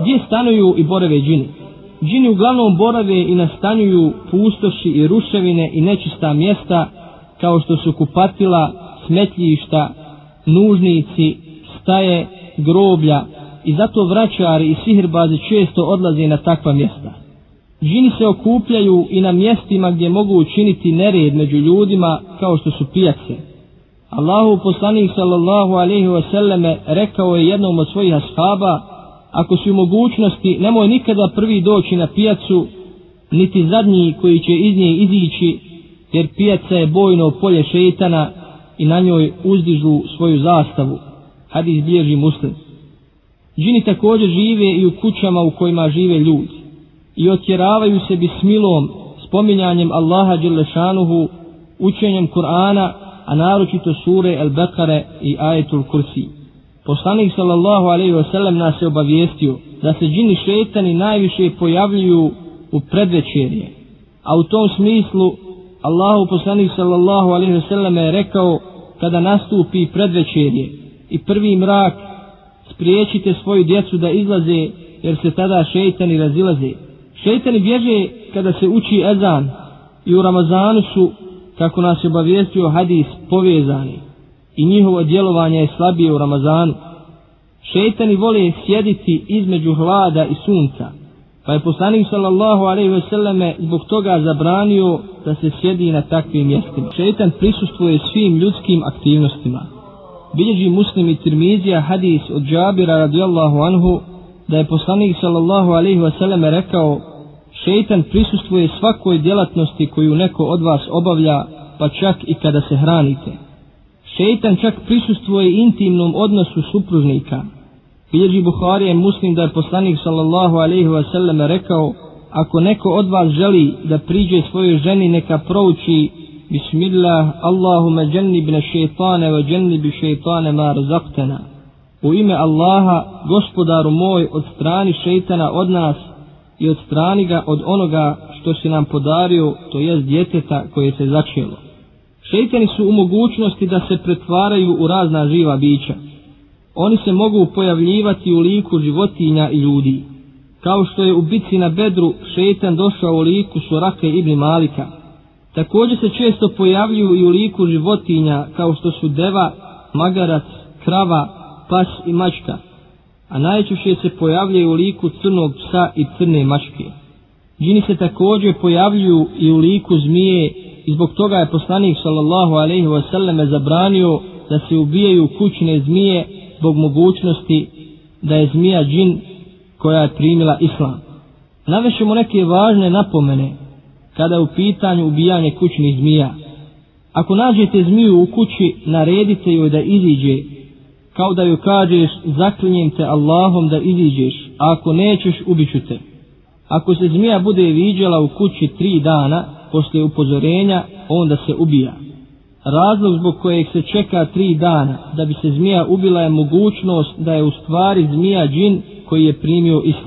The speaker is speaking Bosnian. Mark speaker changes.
Speaker 1: Gdje stanuju i borave džini? Džini uglavnom borave i nastanjuju pustoši i ruševine i nečista mjesta kao što su kupatila, smetljišta, nužnici, staje, groblja i zato vraćari i sihirbazi često odlaze na takva mjesta. Džini se okupljaju i na mjestima gdje mogu učiniti nered među ljudima kao što su pijace. Allahu poslanik sallallahu alaihi wa selleme rekao je jednom od svojih ashaba ako su mogućnosti nemoj nikada prvi doći na pijacu niti zadnji koji će iz nje izići jer pijaca je bojno polje šeitana i na njoj uzdižu svoju zastavu. Hadis bilježi muslim. Džini također žive i u kućama u kojima žive ljudi i otjeravaju se bismilom, spominjanjem Allaha Đelešanuhu, učenjem Kur'ana, a naročito sure El Bekare i Ajetul Kursi. Poslanik sallallahu alaihi wa sallam nas je obavijestio da se džini šetani najviše pojavljuju u predvečerje. A u tom smislu Allahu poslanik sallallahu alaihi wa sallam je rekao kada nastupi predvečerje i prvi mrak spriječite svoju djecu da izlaze jer se tada šeitani razilaze. Šeitani bježe kada se uči ezan i u Ramazanu su, kako nas je obavijestio hadis, povezani i njihovo djelovanje je slabije u Ramazanu. Šeitani vole sjediti između hlada i sunca, pa je poslanik sallallahu alaihi ve selleme zbog toga zabranio da se sjedi na takvim mjestima. Šeitan prisustuje svim ljudskim aktivnostima. Bilježi muslim i tirmizija hadis od Džabira radijallahu anhu da je poslanik sallallahu alaihi ve selleme rekao šeitan prisustuje svakoj djelatnosti koju neko od vas obavlja pa čak i kada se hranite. Šeitan čak prisustvuje intimnom odnosu supružnika. Bilježi Buharije muslim da je poslanik sallallahu alaihi wa sallam rekao ako neko od vas želi da priđe svojoj ženi neka prouči Bismillah Allahume džennibne šeitane wa džennibi šeitane ma razaktena. U ime Allaha, gospodaru moj, od strani šeitana od nas i od strani ga od onoga što si nam podario, to jest djeteta koje se začelo. Šeitani su u mogućnosti da se pretvaraju u razna živa bića. Oni se mogu pojavljivati u liku životinja i ljudi. Kao što je u bitci na bedru šeitan došao u liku Surake ibn Malika. Također se često pojavljuju i u liku životinja kao što su deva, magarac, krava, pas i mačka. A najčešće se pojavljaju u liku crnog psa i crne mačke. Džini se također pojavljuju i u liku zmije i zbog toga je poslanik sallallahu alaihi wa sallam zabranio da se ubijaju kućne zmije zbog mogućnosti da je zmija džin koja je primila islam. Navešemo neke važne napomene kada je u pitanju ubijanje kućnih zmija. Ako nađete zmiju u kući, naredite joj da iziđe, kao da joj kažeš zaklinjem te Allahom da iziđeš, a ako nećeš, ubiću te. Ako se zmija bude viđala u kući tri dana, poslije upozorenja, onda se ubija. Razlog zbog kojeg se čeka tri dana da bi se zmija ubila je mogućnost da je u stvari zmija džin koji je primio islam.